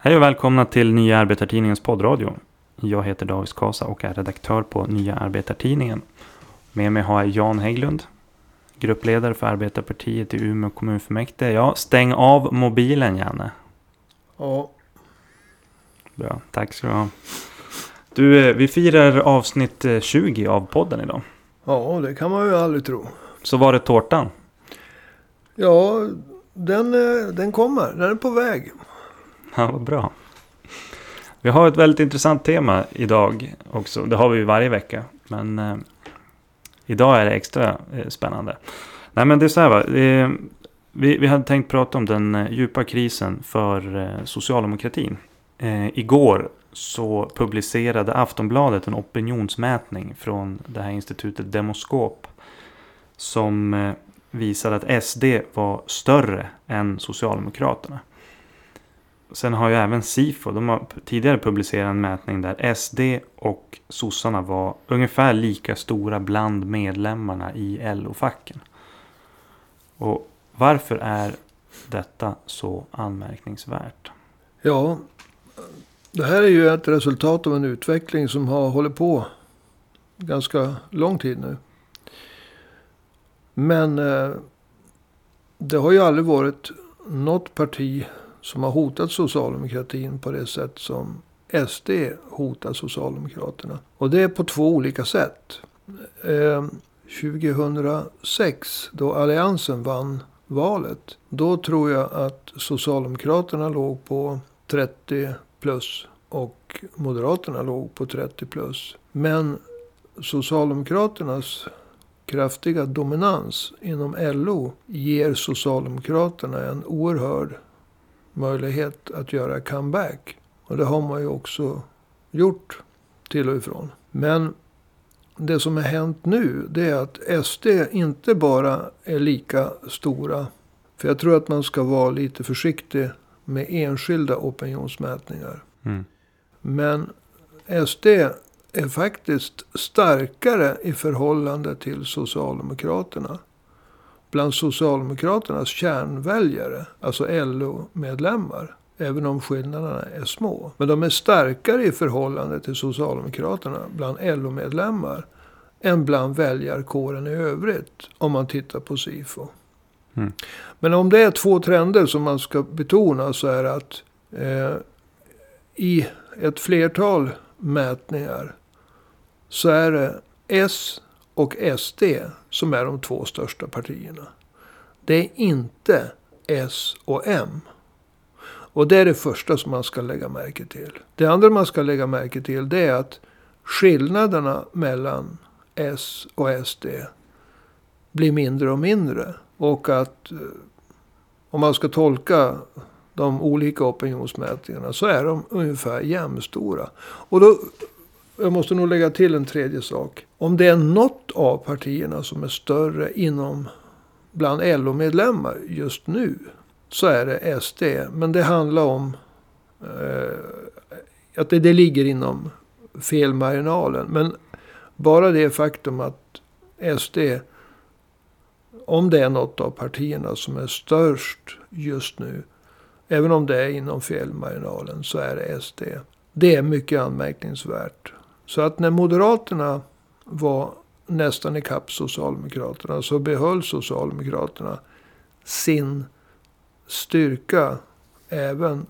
Hej och välkomna till Nya Arbetartidningens poddradio. Jag heter David Skasa och är redaktör på Nya Arbetartidningen. Med mig har jag Jan Hägglund, gruppledare för Arbetarpartiet i Umeå kommunfullmäktige. Ja, stäng av mobilen Janne. Ja, Bra, tack ska du ha. Du, eh, vi firar avsnitt eh, 20 av podden idag. ja, det kan man ju aldrig tro. Så var det tårtan. Ja, den, eh, den kommer. Den är på väg. Ja, vad bra. Vi har ett väldigt intressant tema idag också. Det har vi ju varje vecka. Men eh, idag är det extra eh, spännande. Nej men det är så här va. Eh, vi, vi hade tänkt prata om den eh, djupa krisen för eh, socialdemokratin. Eh, igår så publicerade Aftonbladet en opinionsmätning från det här institutet Demoskop. Som eh, visade att SD var större än Socialdemokraterna. Sen har ju även Sifo, de har tidigare publicerat en mätning där SD och sossarna var ungefär lika stora bland medlemmarna i LO-facken. Och varför är detta så anmärkningsvärt? Ja, det här är ju ett resultat av en utveckling som har hållit på ganska lång tid nu. Men eh, det har ju aldrig varit något parti som har hotat socialdemokratin på det sätt som SD hotar Socialdemokraterna. Och det är på två olika sätt. Eh, 2006, då Alliansen vann valet. Då tror jag att Socialdemokraterna låg på 30 plus. Och Moderaterna låg på 30 plus. Men Socialdemokraternas kraftiga dominans inom LO ger Socialdemokraterna en oerhörd möjlighet att göra comeback. Och det har man ju också gjort till och ifrån. Men det som har hänt nu det är att SD inte bara är lika stora. För jag tror att man ska vara lite försiktig med enskilda opinionsmätningar. Mm. Men SD är faktiskt starkare i förhållande till Socialdemokraterna. Bland Socialdemokraternas kärnväljare, alltså LO-medlemmar. Även om skillnaderna är små. Men de är starkare i förhållande till Socialdemokraterna bland LO-medlemmar. Än bland väljarkåren i övrigt. Om man tittar på SIFO. Mm. Men om det är två trender som man ska betona så är att eh, i ett flertal mätningar så är det S och SD som är de två största partierna. Det är inte S och M. Och det är det första som man ska lägga märke till. Det andra man ska lägga märke till det är att skillnaderna mellan S och SD blir mindre och mindre. Och att eh, om man ska tolka de olika opinionsmätningarna så är de ungefär jämnstora. Och då, jag måste nog lägga till en tredje sak. Om det är något av partierna som är större inom bland LO-medlemmar just nu så är det SD. Men det handlar om eh, att det, det ligger inom felmarginalen. Men bara det faktum att SD, om det är något av partierna som är störst just nu, även om det är inom felmarginalen, så är det SD. Det är mycket anmärkningsvärt. Så att när Moderaterna var nästan ikapp Socialdemokraterna så behöll Socialdemokraterna sin styrka även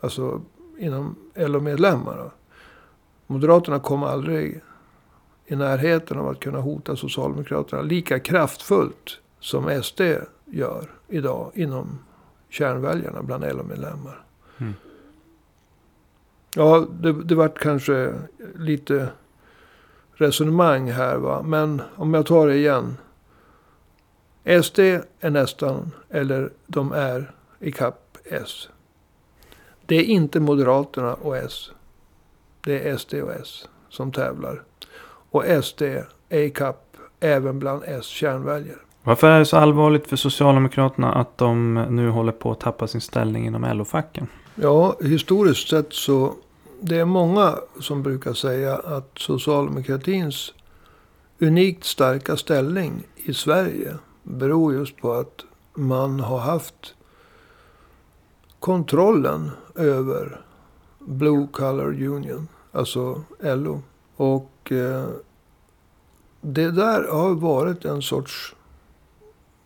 alltså, inom LO-medlemmarna. Moderaterna kom aldrig i närheten av att kunna hota Socialdemokraterna lika kraftfullt som SD gör idag inom kärnväljarna bland LO-medlemmar. Mm. Ja, det, det vart kanske lite resonemang här va. Men om jag tar det igen. SD är nästan, eller de är i kapp S. Det är inte Moderaterna och S. Det är SD och S som tävlar. Och SD är i kapp även bland S kärnväljare. Varför är det så allvarligt för Socialdemokraterna att de nu håller på att tappa sin ställning inom LO-facken? Ja, historiskt sett så det är många som brukar säga att socialdemokratins unikt starka ställning i Sverige beror just på att man har haft kontrollen över Blue Color Union. Alltså LO. Och eh, det där har varit en sorts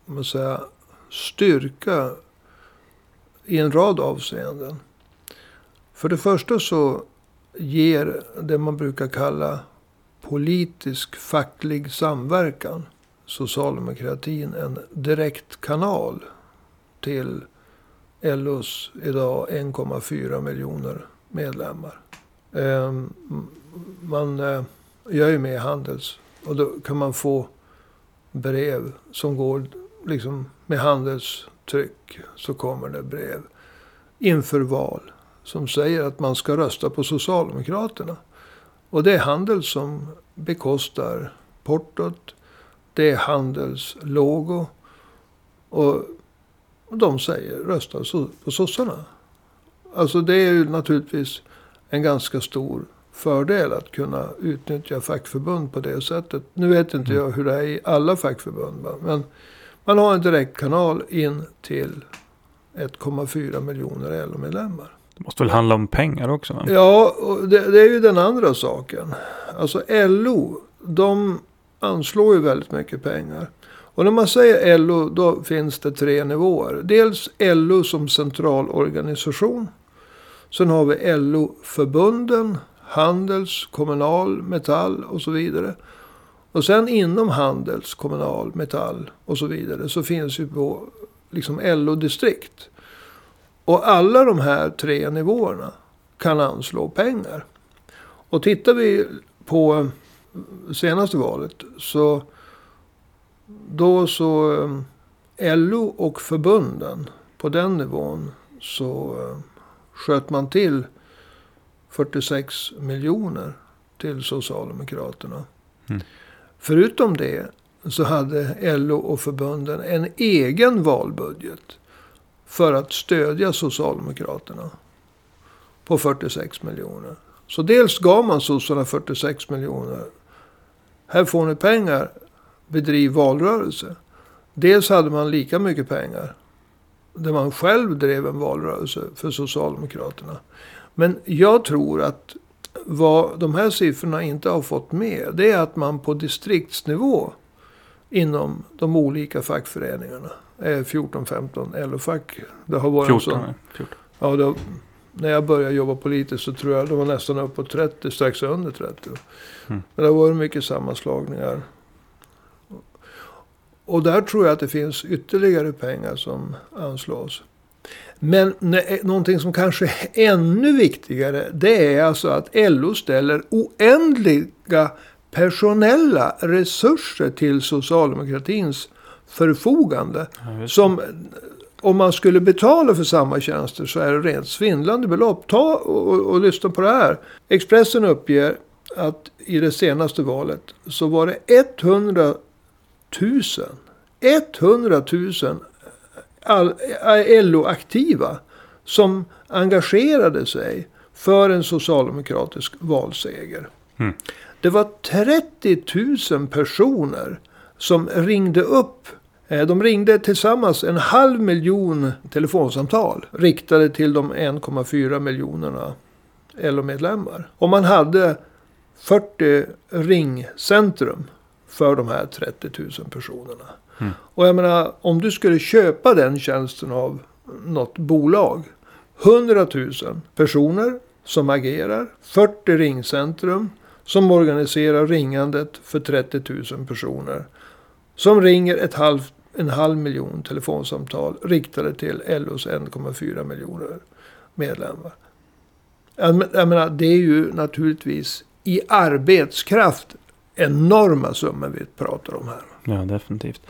man säga, styrka i en rad avseenden. För det första så ger det man brukar kalla politisk facklig samverkan socialdemokratin en direkt kanal till LOs idag 1,4 miljoner medlemmar. Ehm, man eh, gör ju med Handels och då kan man få brev som går liksom med handelstryck så kommer det brev inför val som säger att man ska rösta på Socialdemokraterna. Och det är Handels som bekostar portot. Det är Handels logo. Och de säger rösta på sossarna. Alltså det är ju naturligtvis en ganska stor fördel att kunna utnyttja fackförbund på det sättet. Nu vet inte jag hur det är i alla fackförbund. Men man har en direktkanal in till 1,4 miljoner LO-medlemmar. Det måste väl handla om pengar också? Men. Ja, och det, det, är ju den andra saken. Alltså LO, de anslår ju väldigt mycket pengar. Och när man säger LO, då finns det tre nivåer. Dels LO som centralorganisation. Sen har vi LO-förbunden, Handels, Kommunal, Metall och så vidare. Och sen inom Handels, Kommunal, Metall och så vidare så finns ju på liksom LO-distrikt. Och alla de här tre nivåerna kan anslå pengar. Och tittar vi på senaste valet så då så eh, LO och förbunden på den nivån så eh, sköt man till 46 miljoner till Socialdemokraterna. Mm. Förutom det så hade LO och förbunden en egen valbudget för att stödja Socialdemokraterna på 46 miljoner. Så dels gav man sossarna 46 miljoner. Här får ni pengar, bedriv valrörelse. Dels hade man lika mycket pengar där man själv drev en valrörelse för Socialdemokraterna. Men jag tror att vad de här siffrorna inte har fått med, det är att man på distriktsnivå inom de olika fackföreningarna, 14-15 LO-fack. Det har varit 14, så, 14. Ja, det, när jag började jobba politiskt så tror jag det var nästan upp på 30, strax under 30. Mm. Men det har varit mycket sammanslagningar. Och där tror jag att det finns ytterligare pengar som anslås. Men någonting som kanske är ännu viktigare. Det är alltså att LO ställer oändliga personella resurser till socialdemokratins förfogande. Ja, som om man skulle betala för samma tjänster så är det rent svindlande belopp. Ta och, och, och lyssna på det här. Expressen uppger att i det senaste valet så var det 100 000. 100 000 LO-aktiva som engagerade sig för en socialdemokratisk valseger. Mm. Det var 30 000 personer som ringde upp. Eh, de ringde tillsammans en halv miljon telefonsamtal riktade till de 1,4 miljonerna LO-medlemmar. Och man hade 40 ringcentrum för de här 30 000 personerna. Mm. Och jag menar, om du skulle köpa den tjänsten av något bolag. 100 000 personer som agerar. 40 ringcentrum som organiserar ringandet för 30 000 personer. Som ringer ett halv, en halv miljon telefonsamtal riktade till LOs 1,4 miljoner medlemmar. Jag menar, det är ju naturligtvis i arbetskraft enorma summor vi pratar om här. Ja, definitivt.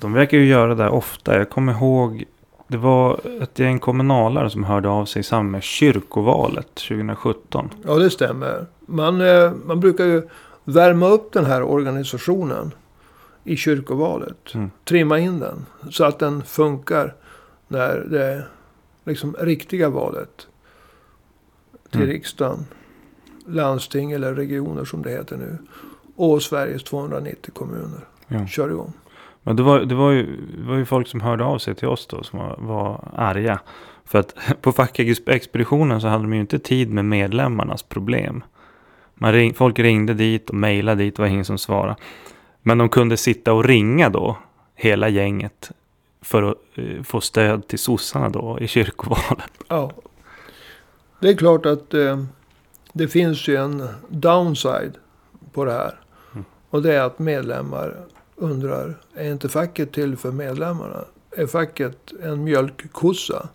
De verkar ju göra det ofta. Jag kommer ihåg det var ett gäng kommunalare som hörde av sig i samband med kyrkovalet 2017. Ja, det stämmer. Man, eh, man brukar ju värma upp den här organisationen i kyrkovalet. Mm. Trimma in den så att den funkar när det liksom riktiga valet till mm. riksdagen, landsting eller regioner som det heter nu och Sveriges 290 kommuner ja. kör igång. Men det var, det, var ju, det var ju folk som hörde av sig till oss då som var, var arga. För att på fackexpeditionen så hade de ju inte tid med medlemmarnas problem. Man ring, folk ringde dit och mejlade dit, det var ingen som svarade. Men de kunde sitta och ringa då, hela gänget, för att eh, få stöd till sossarna då i kyrkovalet. Ja. Det är klart att eh, det finns ju en downside på det här. Mm. Och det är att medlemmar undrar, är inte facket till för medlemmarna? Är facket en mjölkkossa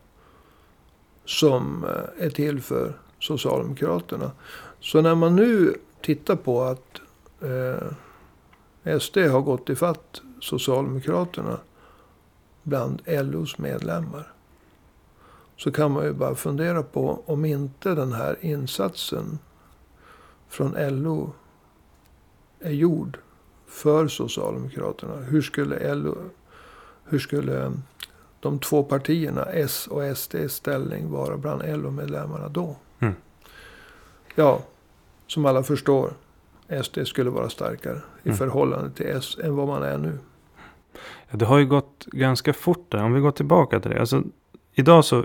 som eh, är till för Socialdemokraterna? Så när man nu tittar på att eh, SD har gått ifatt Socialdemokraterna bland LOs medlemmar. Så kan man ju bara fundera på om inte den här insatsen från LO är gjord för Socialdemokraterna. Hur skulle LO, hur skulle de två partierna, S och SD, ställning vara bland LO-medlemmarna då? Mm. Ja, som alla förstår, SD skulle vara starkare i Mm. förhållande till S än vad man är nu. Ja, det har ju gått ganska fort där. Om vi går tillbaka till det. Alltså, idag så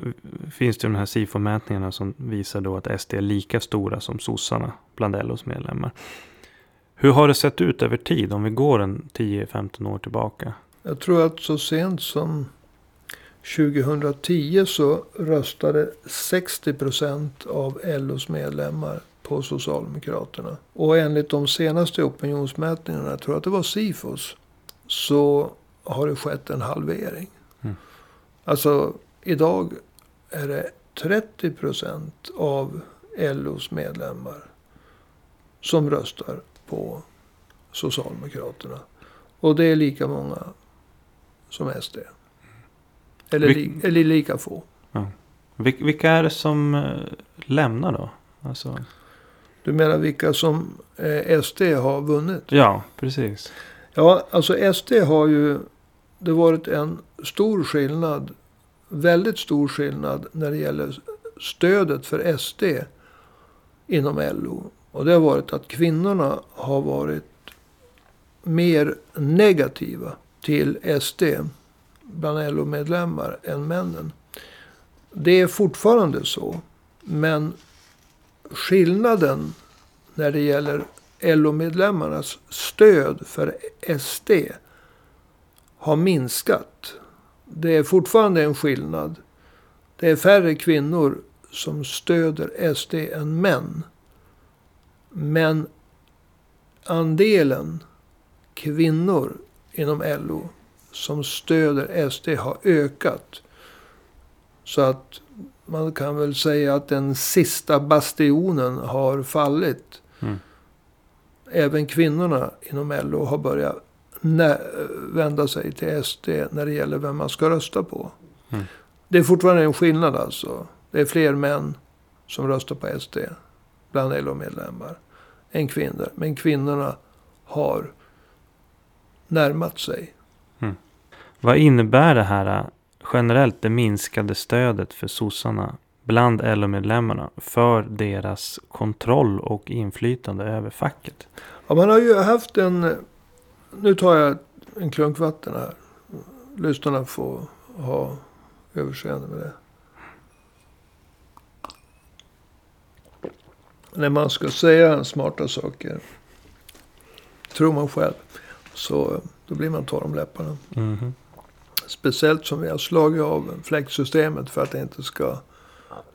finns det de här SIFO-mätningarna som visar då att SD är lika stora som sossarna bland LOs medlemmar. Hur har det sett ut över tid om vi går en 10-15 år tillbaka? Jag tror att så sent som 2010 så röstade 60 procent av LOs medlemmar på Socialdemokraterna. Och enligt de senaste opinionsmätningarna, jag tror att det var Sifos, så har det skett en halvering. Mm. Alltså idag är det 30 procent av LOs medlemmar som röstar på Socialdemokraterna. Och det är lika många som SD. Eller, Vil- li, eller lika få. Vil- vilka är det som eh, lämnar då? Alltså, Du menar vilka som eh, SD har vunnit? ja, precis. Ja, alltså SD har ju det varit en stor skillnad. Väldigt stor skillnad när det gäller stödet för SD inom LO. Och det har varit att kvinnorna har varit mer negativa till SD bland LO-medlemmar än männen. Det är fortfarande så. Men skillnaden när det gäller LO-medlemmarnas stöd för SD har minskat. Det är fortfarande en skillnad. Det är färre kvinnor som stöder SD än män. Men andelen kvinnor inom LO som stöder SD har ökat. Så att man kan väl säga att den sista bastionen har fallit. Mm. Även kvinnorna inom LO har börjat vända sig till SD när det gäller vem man ska rösta på. Mm. Det är fortfarande en skillnad alltså. Det är fler män som röstar på SD bland LO-medlemmar än kvinnor. Men kvinnorna har närmat sig. Vad innebär det här eh, generellt det minskade stödet för sossarna bland LO-medlemmarna för deras kontroll och inflytande över facket? Ja, man har ju haft en... Nu tar jag en klunk vatten här. Lyssnarna får ha överseende med det. När man ska säga smarta saker, tror man själv, så då blir man torr om läpparna. Mhm. Speciellt som vi har slagit av fläktsystemet för att det inte ska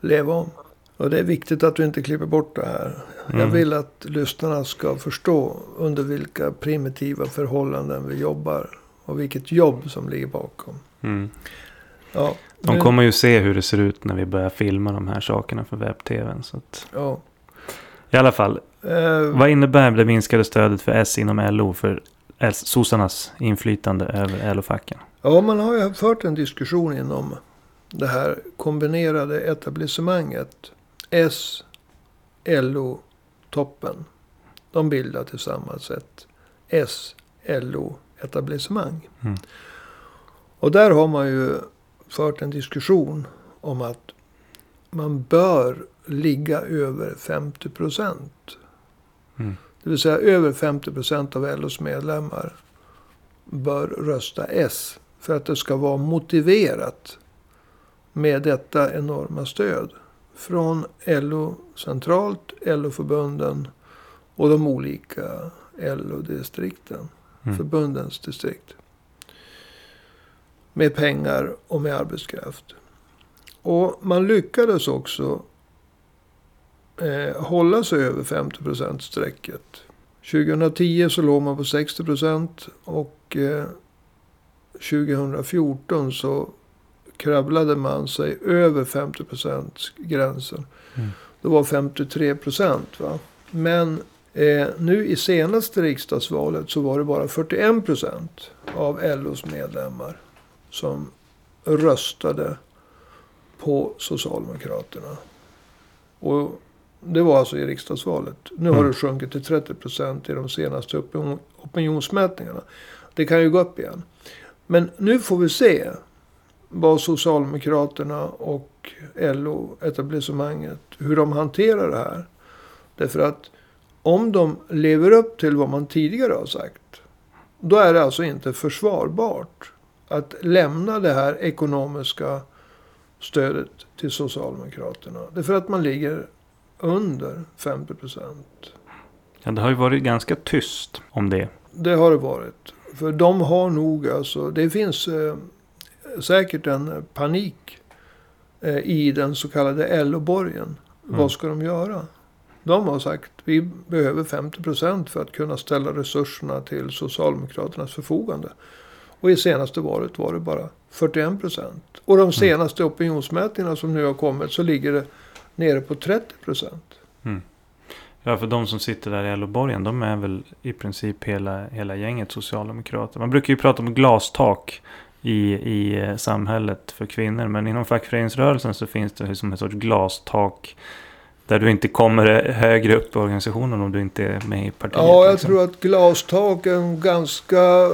leva om. Och det är viktigt att du inte klipper bort det här. Jag Mm. vill att lyssnarna ska förstå under vilka primitiva förhållanden vi jobbar. Och vilket jobb som ligger bakom. Mm. Ja, De nu- kommer ju se hur det ser ut när vi börjar filma de här sakerna för webb-tvn. Att, Ja. I alla fall, Eh, vad innebär det minskade stödet för S inom LO för S- sossarnas inflytande över LO-facken? ja, man har ju fört en diskussion inom det här kombinerade etablissemanget. S, LO, toppen. De bildar tillsammans ett S, LO, etablissemang. Mm. Och där har man ju fört en diskussion om att man bör ligga över 50 procent. Mm. Det vill säga över 50 procent av LOs medlemmar bör rösta S. För att det ska vara motiverat med detta enorma stöd. Från LO centralt, LO-förbunden och de olika LO-distrikten. Mm. Förbundens distrikt. Med pengar och med arbetskraft. Och man lyckades också eh, hålla sig över 50 strecket. 2010 så låg man på 60 procent och eh, 2014 så krabblade man sig över 50 gränsen. Mm. Det var 53 procent. Va? Men eh, nu i senaste riksdagsvalet så var det bara 41 procent av LOs medlemmar som röstade på Socialdemokraterna. Och det var alltså i riksdagsvalet. Nu har Mm. det sjunkit till 30 procent i de senaste opinion, opinionsmätningarna. Det kan ju gå upp igen. Men nu får vi se vad Socialdemokraterna och LO-etablissemanget, hur de hanterar det här. Därför att om de lever upp till vad man tidigare har sagt. Då är det alltså inte försvarbart att lämna det här ekonomiska stödet till Socialdemokraterna. Därför att man ligger under 50 procent. Ja, det har ju varit ganska tyst om det. Det har det varit. För de har nog alltså, det finns eh, säkert en panik eh, i den så kallade LO-borgen. Mm. Vad ska de göra? De har sagt vi behöver 50 procent för att kunna ställa resurserna till Socialdemokraternas förfogande. Och i senaste valet var det bara 41 procent. Och de senaste opinionsmätningarna som nu har kommit så ligger det nere på 30 procent. Ja, för de som sitter där i LO-borgen, de är väl i princip hela, hela gänget socialdemokrater. Man brukar ju prata om glastak i, i eh, samhället för kvinnor. Men inom fackföreningsrörelsen så finns det som ett sorts glastak. Där du inte kommer högre upp i organisationen om du inte är med i partiet. Ja, jag liksom. tror att glastak är en ganska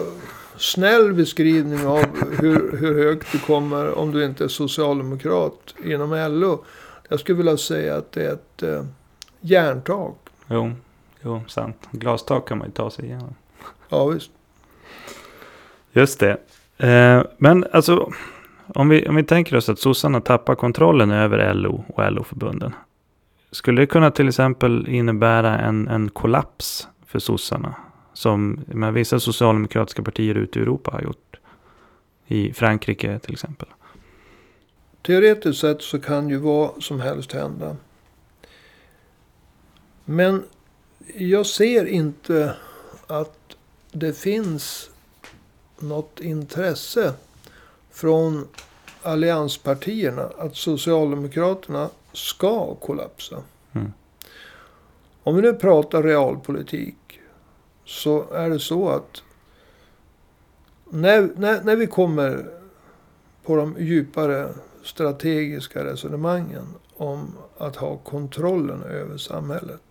snäll beskrivning av hur, hur högt du kommer om du inte är socialdemokrat inom LO. Jag skulle vilja säga att det är ett eh, järntak. Jo, jo, sant. Glastak kan man ju ta sig igenom. Ja, visst. Just det. Eh, men alltså, om vi, om vi tänker oss att sossarna tappar kontrollen över LO och LO-förbunden. Skulle det kunna till exempel innebära en, en kollaps för sossarna? Som med vissa socialdemokratiska partier ute i Europa har gjort. I Frankrike till exempel. Teoretiskt sett så kan ju vad som helst hända. Men jag ser inte att det finns något intresse från allianspartierna att Socialdemokraterna ska kollapsa. Mm. Om vi nu pratar realpolitik så är det så att när, när, när vi kommer på de djupare strategiska resonemangen om att ha kontrollen över samhället.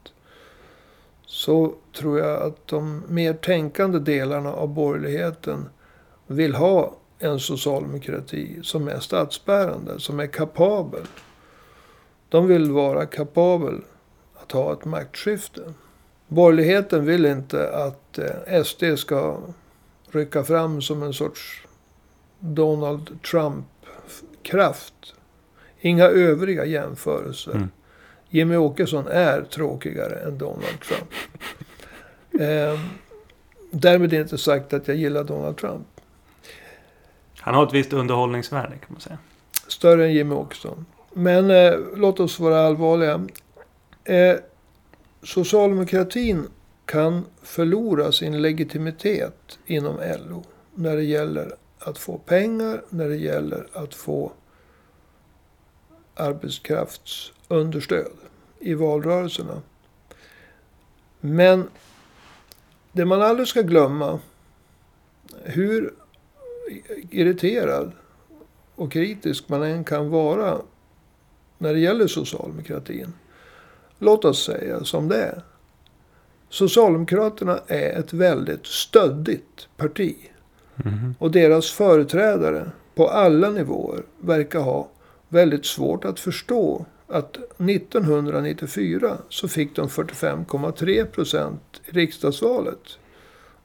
Så tror jag att de mer tänkande delarna av borgerligheten vill ha en socialdemokrati som är statsbärande, som är kapabel. De vill vara kapabel att ha ett maktskifte. Borgerligheten vill inte att eh, SD ska rycka fram som en sorts Donald Trump-kraft. Inga övriga jämförelser. Mm. Jimmy Åkesson är tråkigare än Donald Trump. eh, därmed inte sagt att jag gillar Donald Trump. Han har ett visst underhållningsvärde kan man säga. Större än Jimmy Åkesson. Men eh, låt oss vara allvarliga. Eh, socialdemokratin kan förlora sin legitimitet inom LO. När det gäller att få pengar, när det gäller att få arbetskraftsunderstöd i valrörelserna. Men det man aldrig ska glömma, hur irriterad och kritisk man än kan vara när det gäller socialdemokratin. Låt oss säga som det är. Socialdemokraterna är ett väldigt stöddigt parti. Mhm. Och deras företrädare på alla nivåer verkar ha väldigt svårt att förstå att 1994 så fick de 45,3 procent i riksdagsvalet.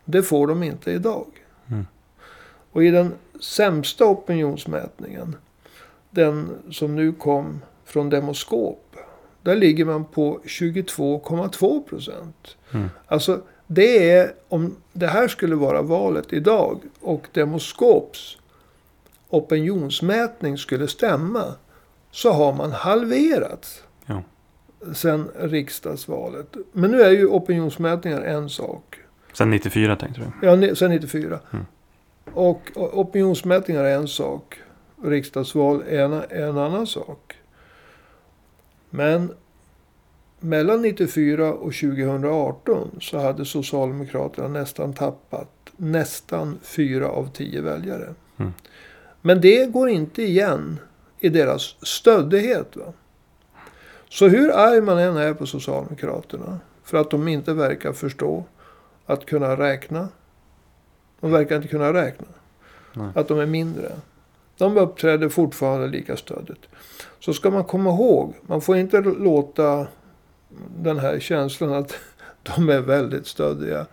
Det får de inte idag. Mm. Och i den sämsta opinionsmätningen, den som nu kom från Demoskop, där ligger man på 22,2 procent. Mm. Alltså det är, om det här skulle vara valet idag och Demoskops opinionsmätning skulle stämma. Så har man halverat Ja. sen riksdagsvalet. Men nu är ju opinionsmätningar en sak. Sen 94 tänkte du? Ja, sen 94. Mm. Och opinionsmätningar är en sak. Riksdagsval är en, en annan sak. Men mellan 94 och 2018 så hade Socialdemokraterna nästan tappat nästan fyra av tio väljare. Mm. Men det går inte igen i deras stöddighet. Va? Så hur arg man än är på Socialdemokraterna för att de inte verkar förstå att kunna räkna. De verkar inte kunna räkna. Nej. Att de är mindre. De uppträder fortfarande lika stödigt. Så ska man komma ihåg, man får inte låta den här känslan att de är väldigt stöddiga.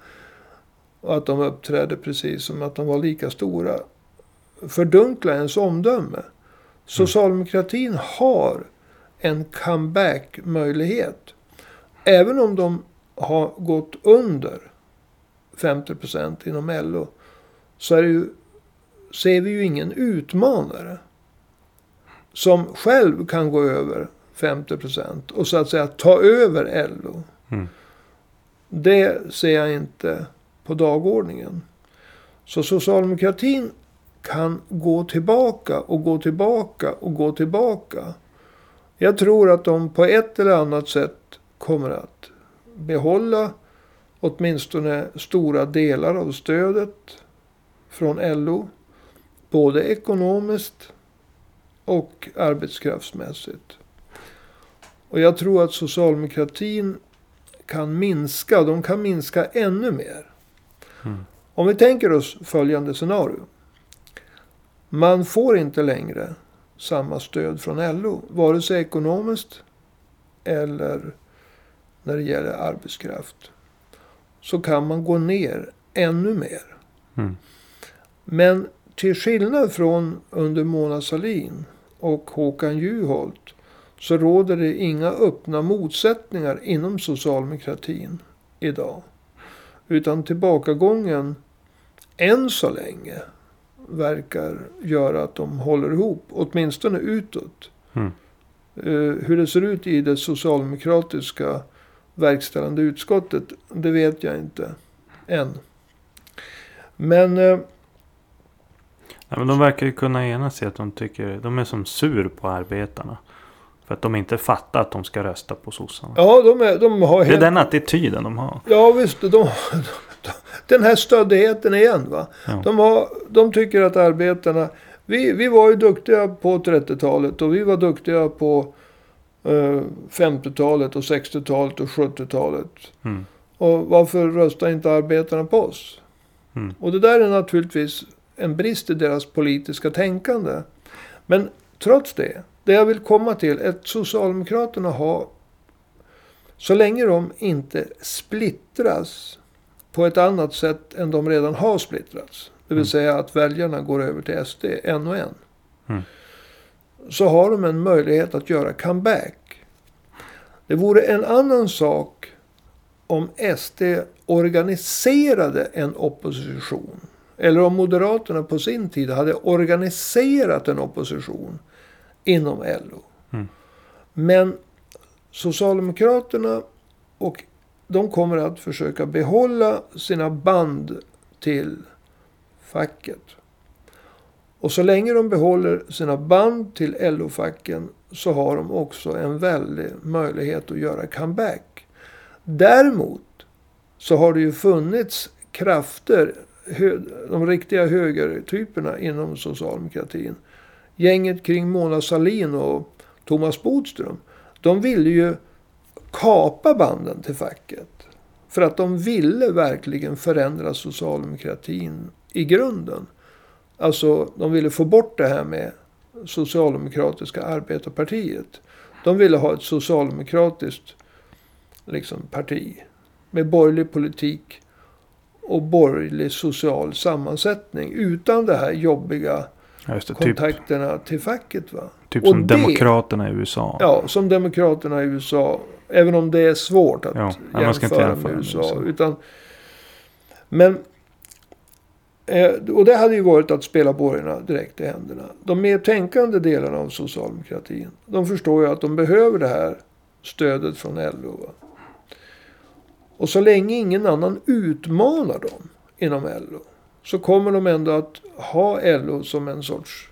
Och att de uppträder precis som att de var lika stora. Fördunkla ens omdöme. Socialdemokratin har en comeback-möjlighet. Även om de har gått under 50 procent inom LO. Så är det ju, ser vi ju ingen utmanare. Som själv kan gå över 50% och så att säga ta över LO. Mm. Det ser jag inte på dagordningen. Så socialdemokratin kan gå tillbaka och gå tillbaka och gå tillbaka. Jag tror att de på ett eller annat sätt kommer att behålla åtminstone stora delar av stödet från LO. Både ekonomiskt och arbetskraftsmässigt. Och jag tror att socialdemokratin kan minska. De kan minska ännu mer. Mm. Om vi tänker oss följande scenario. Man får inte längre samma stöd från LO. Vare sig ekonomiskt eller när det gäller arbetskraft. Så kan man gå ner ännu mer. Mm. Men till skillnad från under Mona Sahlin och Håkan Juholt så råder det inga öppna motsättningar inom socialdemokratin idag. Utan tillbakagången än så länge verkar göra att de håller ihop, åtminstone utåt. Mm. Eh, Hur det ser ut i det socialdemokratiska verkställande utskottet, det vet jag inte än. Men eh, Ja, men de verkar ju kunna enas i att de tycker de är som sur på arbetarna. För att de inte fattar att de ska rösta på sossarna. ja, de, är, de har Det är den attityden de har. Ja visst, de, de, den här stöddigheten igen va. Ja. De, har, de tycker att arbetarna, vi, vi var ju duktiga på 30-talet och vi var duktiga på eh, 50-talet och 60-talet och 70-talet. Mm. Och varför röstar inte arbetarna på oss? Mm. Och det där är naturligtvis en brist i deras politiska tänkande. Men trots det, det jag vill komma till är att Socialdemokraterna har, så länge de inte splittras på ett annat sätt än de redan har splittrats. Det vill Mm. säga att väljarna går över till SD en och en. Mm. Så har de en möjlighet att göra comeback. Det vore en annan sak om SD organiserade en opposition. Eller om Moderaterna på sin tid hade organiserat en opposition inom LO. Mm. Men Socialdemokraterna och de kommer att försöka behålla sina band till facket. Och så länge de behåller sina band till LO-facken så har de också en väldig möjlighet att göra comeback. Däremot så har det ju funnits krafter, de riktiga högertyperna inom socialdemokratin. Gänget kring Mona Sahlin och Thomas Bodström. De ville ju kapa banden till facket. För att de ville verkligen förändra socialdemokratin i grunden. Alltså, de ville få bort det här med Socialdemokratiska arbetarpartiet. De ville ha ett socialdemokratiskt liksom, parti. Med borgerlig politik och borgerlig social sammansättning. Utan det här jobbiga det. Typ, kontakterna till facket. Va? typ och som det- Demokraterna i USA. Ja, som Demokraterna i USA. Även om det är svårt att Ja, man ska inte jämföra, jämföra med med USA. USA. Utan, men, eh, och det hade ju varit att spela borgarna direkt i händerna. De mer tänkande delarna av socialdemokratin. De förstår ju att de behöver det här stödet från LO. Va? Och så länge ingen annan utmanar dem inom LO. Så kommer de ändå att ha LO som en sorts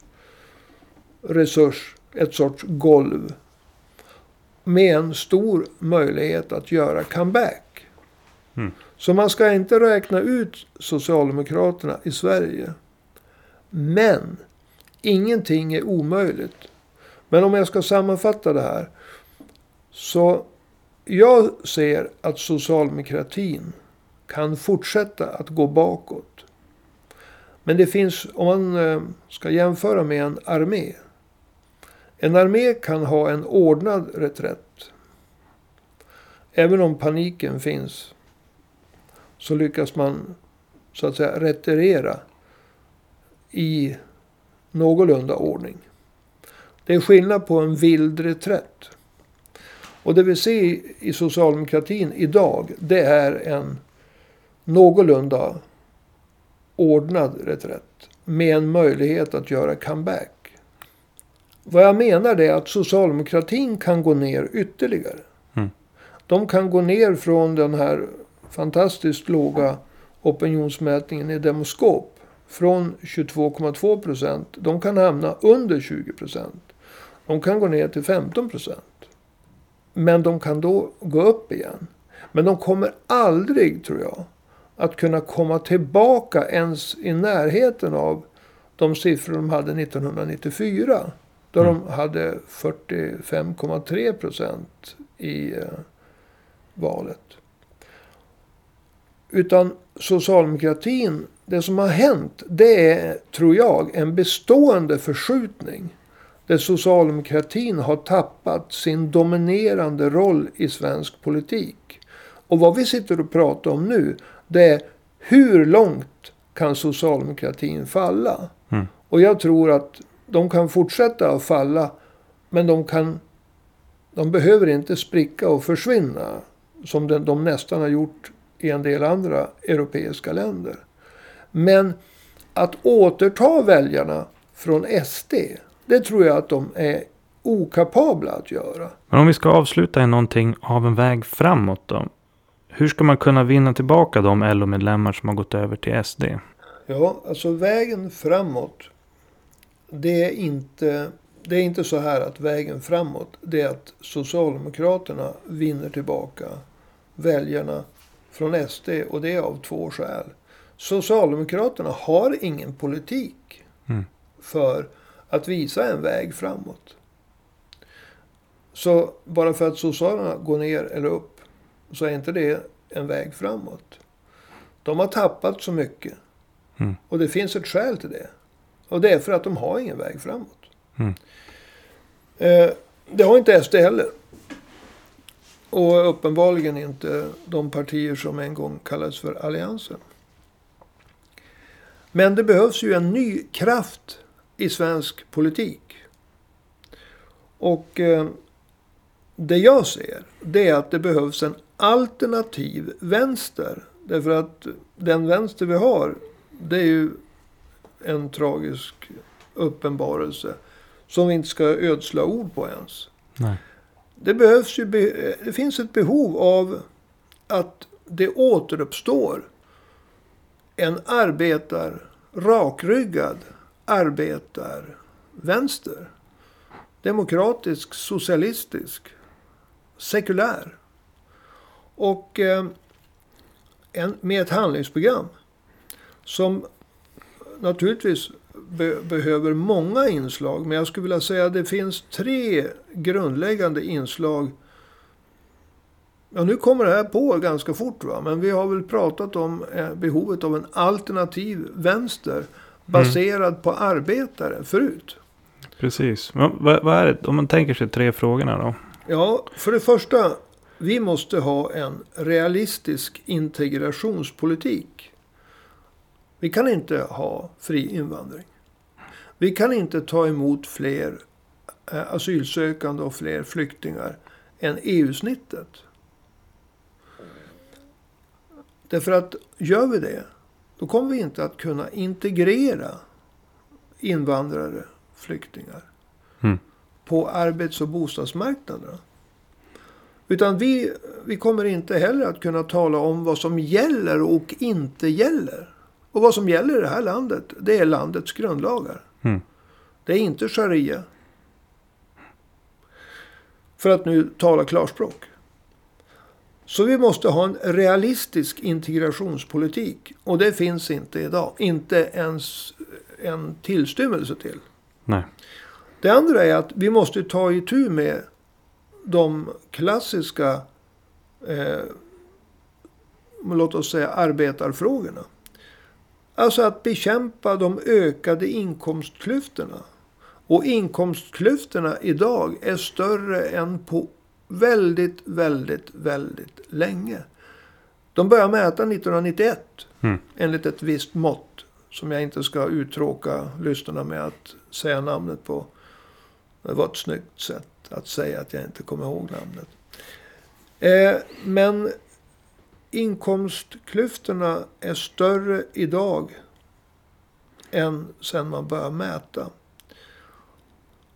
resurs. Ett sorts golv med en stor möjlighet att göra comeback. Mm. Så man ska inte räkna ut Socialdemokraterna i Sverige. Men ingenting är omöjligt. Men om jag ska sammanfatta det här. Så jag ser att socialdemokratin kan fortsätta att gå bakåt. Men det finns, om man eh, ska jämföra med en armé. En armé kan ha en ordnad reträtt. Även om paniken finns. Så lyckas man så att säga retirera i någorlunda ordning. Det är skillnad på en vild reträtt. Och det vi ser i socialdemokratin idag, det är en någorlunda ordnad reträtt. Med en möjlighet att göra comeback. Vad jag menar är att socialdemokratin kan gå ner ytterligare. Mm. De kan gå ner från den här fantastiskt låga opinionsmätningen i Demoskop. Från 22,2 procent. De kan hamna under 20 procent. De kan gå ner till 15 procent. Men de kan då gå upp igen. Men de kommer aldrig, tror jag, att kunna komma tillbaka ens i närheten av de siffror de hade 1994. Då Mm. de hade 45,3 procent i eh, valet. Utan socialdemokratin, det som har hänt, det är, tror jag, en bestående förskjutning. Där socialdemokratin har tappat sin dominerande roll i svensk politik. Och vad vi sitter och pratar om nu, det är hur långt kan socialdemokratin falla? Mm. Och jag tror att de kan fortsätta att falla, men de kan... De behöver inte spricka och försvinna, som de, de nästan har gjort i en del andra europeiska länder. Men att återta väljarna från SD, det tror jag att de är okapabla att göra. Men om vi ska avsluta i någonting av en väg framåt då. Hur ska man kunna vinna tillbaka de LO-medlemmar som har gått över till SD? Ja, alltså vägen framåt. Det är inte, det är inte så här att vägen framåt. Det är att Socialdemokraterna vinner tillbaka väljarna från SD. Och det är av två skäl. Socialdemokraterna har ingen politik Mm. för att visa en väg framåt. Så bara för att Socialdemokraterna går ner eller upp så är inte det en väg framåt. De har tappat så mycket. Mm. Och det finns ett skäl till det. Och det är för att de har ingen väg framåt. Mm. Eh, det har inte SD heller. Och uppenbarligen inte de partier som en gång kallades för Alliansen. Men det behövs ju en ny kraft i svensk politik. Och eh, det jag ser, det är att det behövs en alternativ vänster. Därför att den vänster vi har, det är ju en tragisk uppenbarelse. Som vi inte ska ödsla ord på ens. Nej. Det, behövs ju, det finns ett behov av att det återuppstår en arbetar, rakryggad arbetarvänster. Demokratisk, socialistisk, sekulär. Och eh, en, med ett handlingsprogram som naturligtvis be, behöver många inslag. Men jag skulle vilja säga att det finns tre grundläggande inslag. Ja, nu kommer det här på ganska fort. Va? Men vi har väl pratat om eh, behovet av en alternativ vänster. Baserad på arbetare förut. Precis. Men vad, vad är det? Om man tänker sig tre frågorna då. Ja, för det första. Vi måste ha en realistisk integrationspolitik. Vi kan inte ha fri invandring. Vi kan inte ta emot fler eh, asylsökande och fler flyktingar än EU-snittet. Därför att gör vi det, då kommer vi inte att kunna integrera invandrare, flyktingar, Mm. på arbets och bostadsmarknaderna. Utan vi, vi kommer inte heller att kunna tala om vad som gäller och inte gäller. Och vad som gäller i det här landet, det är landets grundlagar. Mm. Det är inte sharia. För att nu tala klarspråk. Så vi måste ha en realistisk integrationspolitik. Och det finns inte idag. Inte ens en tillstymmelse till. Nej. Det andra är att vi måste ta itu med de klassiska, eh, låt oss säga arbetarfrågorna. Alltså att bekämpa de ökade inkomstklyftorna. Och inkomstklyftorna idag är större än på väldigt, väldigt, väldigt länge. De började mäta 1991 Mm. enligt ett visst mått. Som jag inte ska uttråka lyssnarna med att säga namnet på. Det var ett snyggt sätt att säga att jag inte kommer ihåg namnet. Eh, men inkomstklyftorna är större idag än sen man började mäta.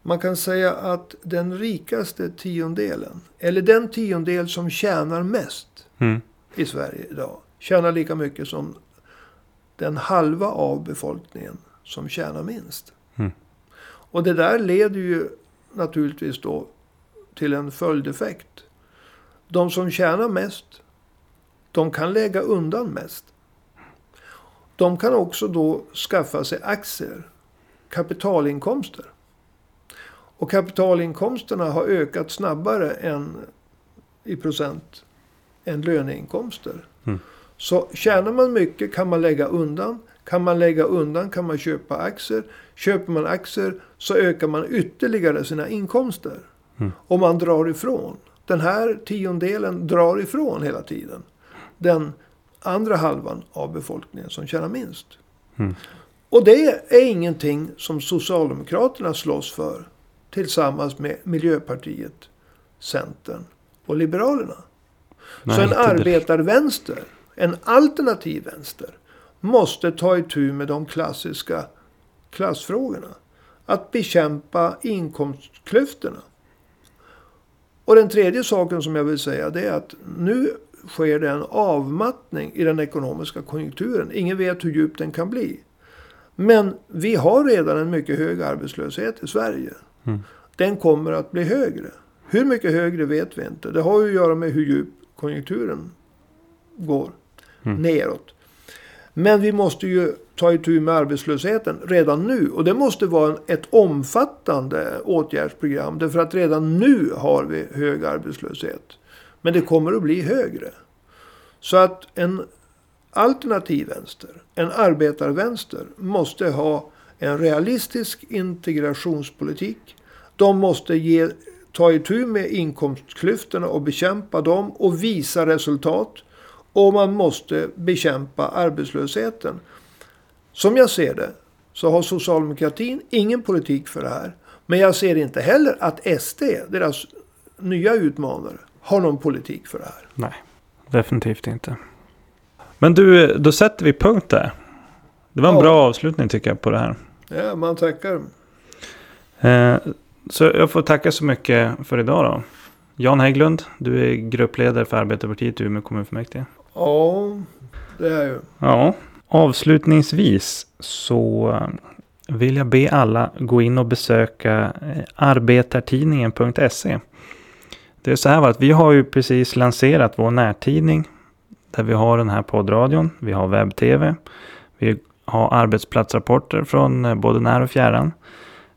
Man kan säga att den rikaste tiondelen, eller den tiondel som tjänar mest Mm. i Sverige idag, tjänar lika mycket som den halva av befolkningen som tjänar minst. Mm. Och det där leder ju naturligtvis då till en följdeffekt. De som tjänar mest, de kan lägga undan mest. De kan också då skaffa sig aktier, kapitalinkomster. Och kapitalinkomsterna har ökat snabbare än i procent än löneinkomster. Mm. Så tjänar man mycket kan man lägga undan. Kan man lägga undan kan man köpa aktier. Köper man aktier så ökar man ytterligare sina inkomster. Mm. Och man drar ifrån. Den här tiondelen drar ifrån hela tiden. Den andra halvan av befolkningen som tjänar minst. Mm. Och det är ingenting som Socialdemokraterna slåss för. Tillsammans med Miljöpartiet, Centern och Liberalerna. Nej, Så en arbetarvänster, en alternativ vänster, måste ta itu med de klassiska klassfrågorna. Att bekämpa inkomstklyftorna. Och den tredje saken som jag vill säga det är att nu sker det en avmattning i den ekonomiska konjunkturen. Ingen vet hur djup den kan bli. Men vi har redan en mycket hög arbetslöshet i Sverige. Mm. Den kommer att bli högre. Hur mycket högre vet vi inte. Det har ju att göra med hur djup konjunkturen går Mm. neråt. Men vi måste ju ta itu med arbetslösheten redan nu. Och det måste vara ett omfattande åtgärdsprogram. Därför att redan nu har vi hög arbetslöshet. Men det kommer att bli högre. Så att en alternativ vänster, en arbetarvänster, måste ha en realistisk integrationspolitik. De måste ge, ta itu med inkomstklyftorna och bekämpa dem och visa resultat. Och man måste bekämpa arbetslösheten. Som jag ser det så har socialdemokratin ingen politik för det här. Men jag ser inte heller att SD, deras nya utmanare, har någon politik för det här. Nej, definitivt inte. Men du, då sätter vi punkt där. Det var en Ja. bra avslutning tycker jag på det här. Ja, man tackar. Eh, så jag får tacka så mycket för idag då. Jan Hägglund, du är gruppledare för Arbetarpartiet i Umeå kommunfullmäktige. Ja, det är ju. Ja, avslutningsvis så vill jag be alla gå in och besöka eh, arbetartidningen.se. Det är så här att vi har ju precis lanserat vår närtidning där vi har den här poddradion, vi har webb-tv, vi har arbetsplatsrapporter från eh, både när och fjärran.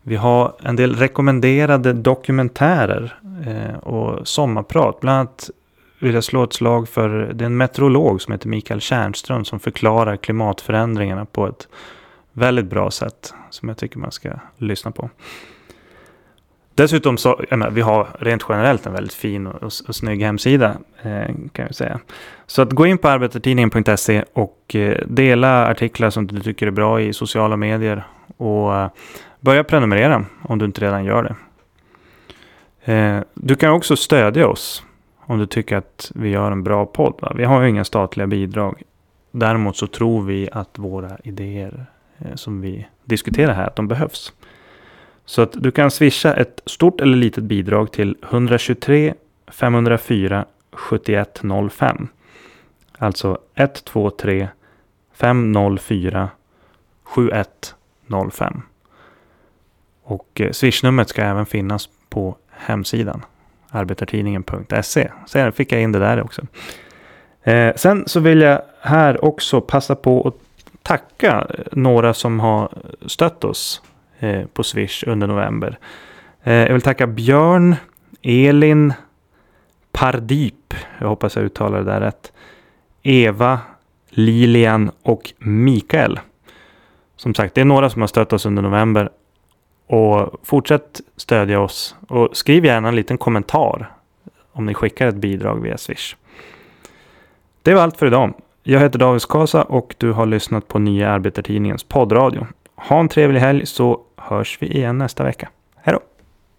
Vi har en del rekommenderade dokumentärer eh, och sommarprat. Bland annat vill jag slå ett slag för det är en meteorolog som heter Mikael Tjärnström som förklarar klimatförändringarna på ett väldigt bra sätt som jag tycker man ska lyssna på. Dessutom så, jag menar, vi har rent generellt en väldigt fin och, och, och snygg hemsida eh, kan jag säga. Så att gå in på arbetartidningen.se och eh, dela artiklar som du tycker är bra i sociala medier och eh, börja prenumerera om du inte redan gör det. Eh, du kan också stödja oss om du tycker att vi gör en bra podd. Va? Vi har ju inga statliga bidrag. Däremot så tror vi att våra idéer eh, som vi diskuterar här, att de behövs. Så att du kan swisha ett stort eller litet bidrag till 123 504 7105. Alltså 123 504 7105. Och eh, swishnumret ska även finnas på hemsidan arbetartidningen.se. Sen fick jag in det där också. Eh, sen så vill jag här också passa på att tacka eh, några som har stött oss eh, på Swish under november. Eh, jag vill tacka Björn, Elin, Pardip, jag hoppas jag uttalar det där rätt, Eva, Lilian och Mikael. Som sagt, det är några som har stött oss under november och fortsätt stödja oss och skriv gärna en liten kommentar om ni skickar ett bidrag via Swish. Det var allt för idag. Jag heter David Skasa och du har lyssnat på Nya Arbetartidningens poddradio. Ha en trevlig helg så hörs vi igen nästa vecka.